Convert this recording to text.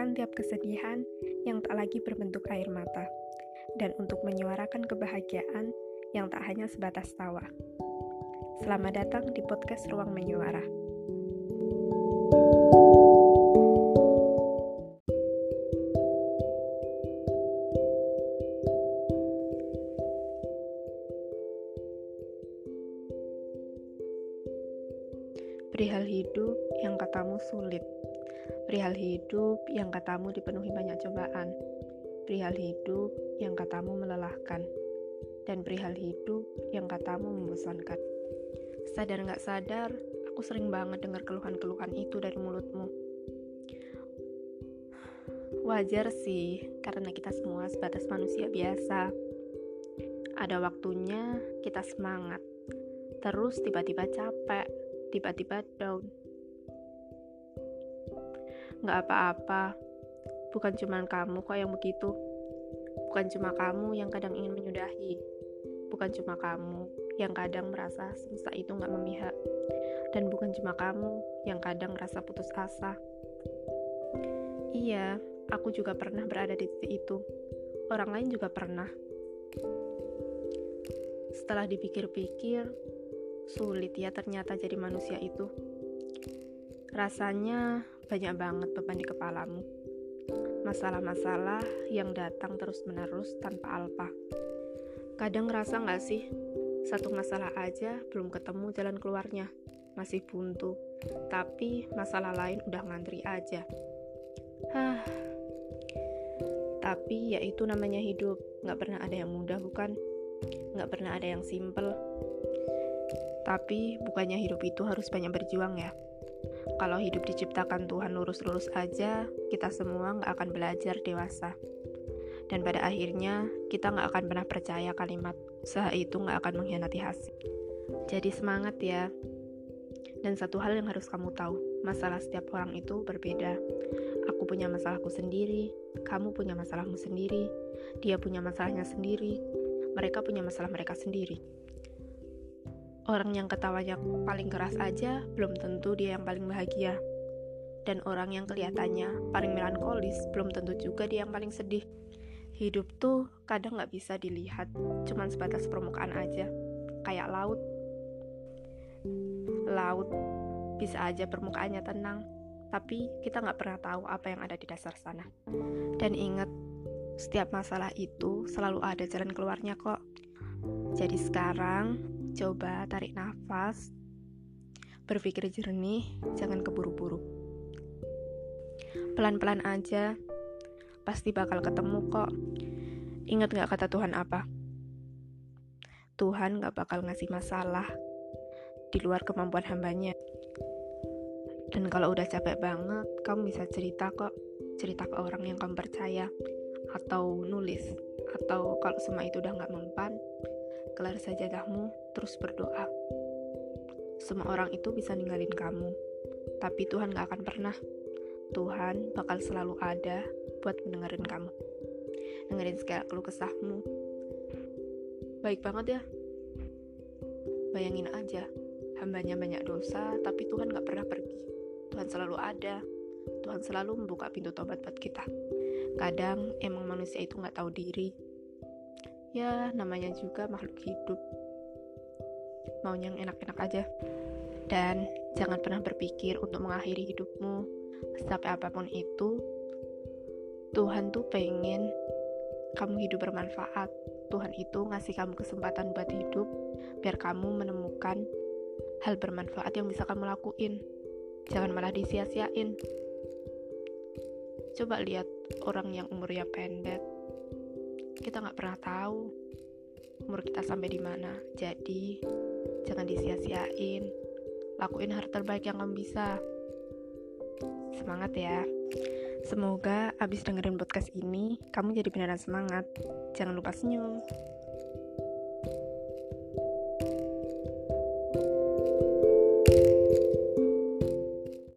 melupakan tiap kesedihan yang tak lagi berbentuk air mata, dan untuk menyuarakan kebahagiaan yang tak hanya sebatas tawa. Selamat datang di podcast Ruang Menyuara. Perihal hidup yang katamu sulit. Perihal hidup yang katamu dipenuhi banyak cobaan. Perihal hidup yang katamu melelahkan. Dan perihal hidup yang katamu membosankan. Sadar gak sadar, aku sering banget dengar keluhan-keluhan itu dari mulutmu. Wajar sih, karena kita semua sebatas manusia biasa. Ada waktunya kita semangat. Terus tiba-tiba capek tiba-tiba down. Nggak apa-apa, bukan cuma kamu kok yang begitu. Bukan cuma kamu yang kadang ingin menyudahi. Bukan cuma kamu yang kadang merasa semesta itu nggak memihak. Dan bukan cuma kamu yang kadang merasa putus asa. Iya, aku juga pernah berada di titik itu. Orang lain juga pernah. Setelah dipikir-pikir, Sulit ya ternyata jadi manusia itu. Rasanya banyak banget beban di kepalamu. Masalah-masalah yang datang terus-menerus tanpa alpa. Kadang ngerasa gak sih, satu masalah aja belum ketemu jalan keluarnya, masih buntu, tapi masalah lain udah ngantri aja. Hah, tapi ya itu namanya hidup, gak pernah ada yang mudah bukan? Gak pernah ada yang simple. Tapi bukannya hidup itu harus banyak berjuang ya. Kalau hidup diciptakan Tuhan lurus-lurus aja, kita semua nggak akan belajar dewasa. Dan pada akhirnya, kita nggak akan pernah percaya kalimat usaha itu nggak akan mengkhianati hasil. Jadi semangat ya. Dan satu hal yang harus kamu tahu, masalah setiap orang itu berbeda. Aku punya masalahku sendiri, kamu punya masalahmu sendiri, dia punya masalahnya sendiri, mereka punya masalah mereka sendiri. Orang yang ketawanya paling keras aja belum tentu dia yang paling bahagia. Dan orang yang kelihatannya paling melankolis belum tentu juga dia yang paling sedih. Hidup tuh kadang gak bisa dilihat, cuman sebatas permukaan aja. Kayak laut. Laut bisa aja permukaannya tenang, tapi kita gak pernah tahu apa yang ada di dasar sana. Dan ingat, setiap masalah itu selalu ada jalan keluarnya kok. Jadi sekarang Coba tarik nafas, berpikir jernih, jangan keburu-buru. Pelan-pelan aja, pasti bakal ketemu kok. Ingat gak kata Tuhan apa? Tuhan gak bakal ngasih masalah di luar kemampuan hambanya. Dan kalau udah capek banget, kamu bisa cerita kok. Cerita ke orang yang kamu percaya. Atau nulis. Atau kalau semua itu udah gak mempan, gelar sajadahmu, terus berdoa. Semua orang itu bisa ninggalin kamu, tapi Tuhan gak akan pernah. Tuhan bakal selalu ada buat mendengarin kamu. Dengerin segala keluh kesahmu. Baik banget ya. Bayangin aja, hambanya banyak dosa, tapi Tuhan gak pernah pergi. Tuhan selalu ada. Tuhan selalu membuka pintu tobat buat kita. Kadang emang manusia itu gak tahu diri, ya namanya juga makhluk hidup. Mau yang enak-enak aja. Dan jangan pernah berpikir untuk mengakhiri hidupmu. Sampai apa pun itu Tuhan tuh pengen kamu hidup bermanfaat. Tuhan itu ngasih kamu kesempatan buat hidup biar kamu menemukan hal bermanfaat yang bisa kamu lakuin. Jangan malah disia-siain. Coba lihat orang yang umurnya pendek kita nggak pernah tahu umur kita sampai di mana. Jadi, jangan disia-siain. Lakuin hal terbaik yang kamu bisa. Semangat ya. Semoga abis dengerin podcast ini, kamu jadi beneran semangat. Jangan lupa senyum.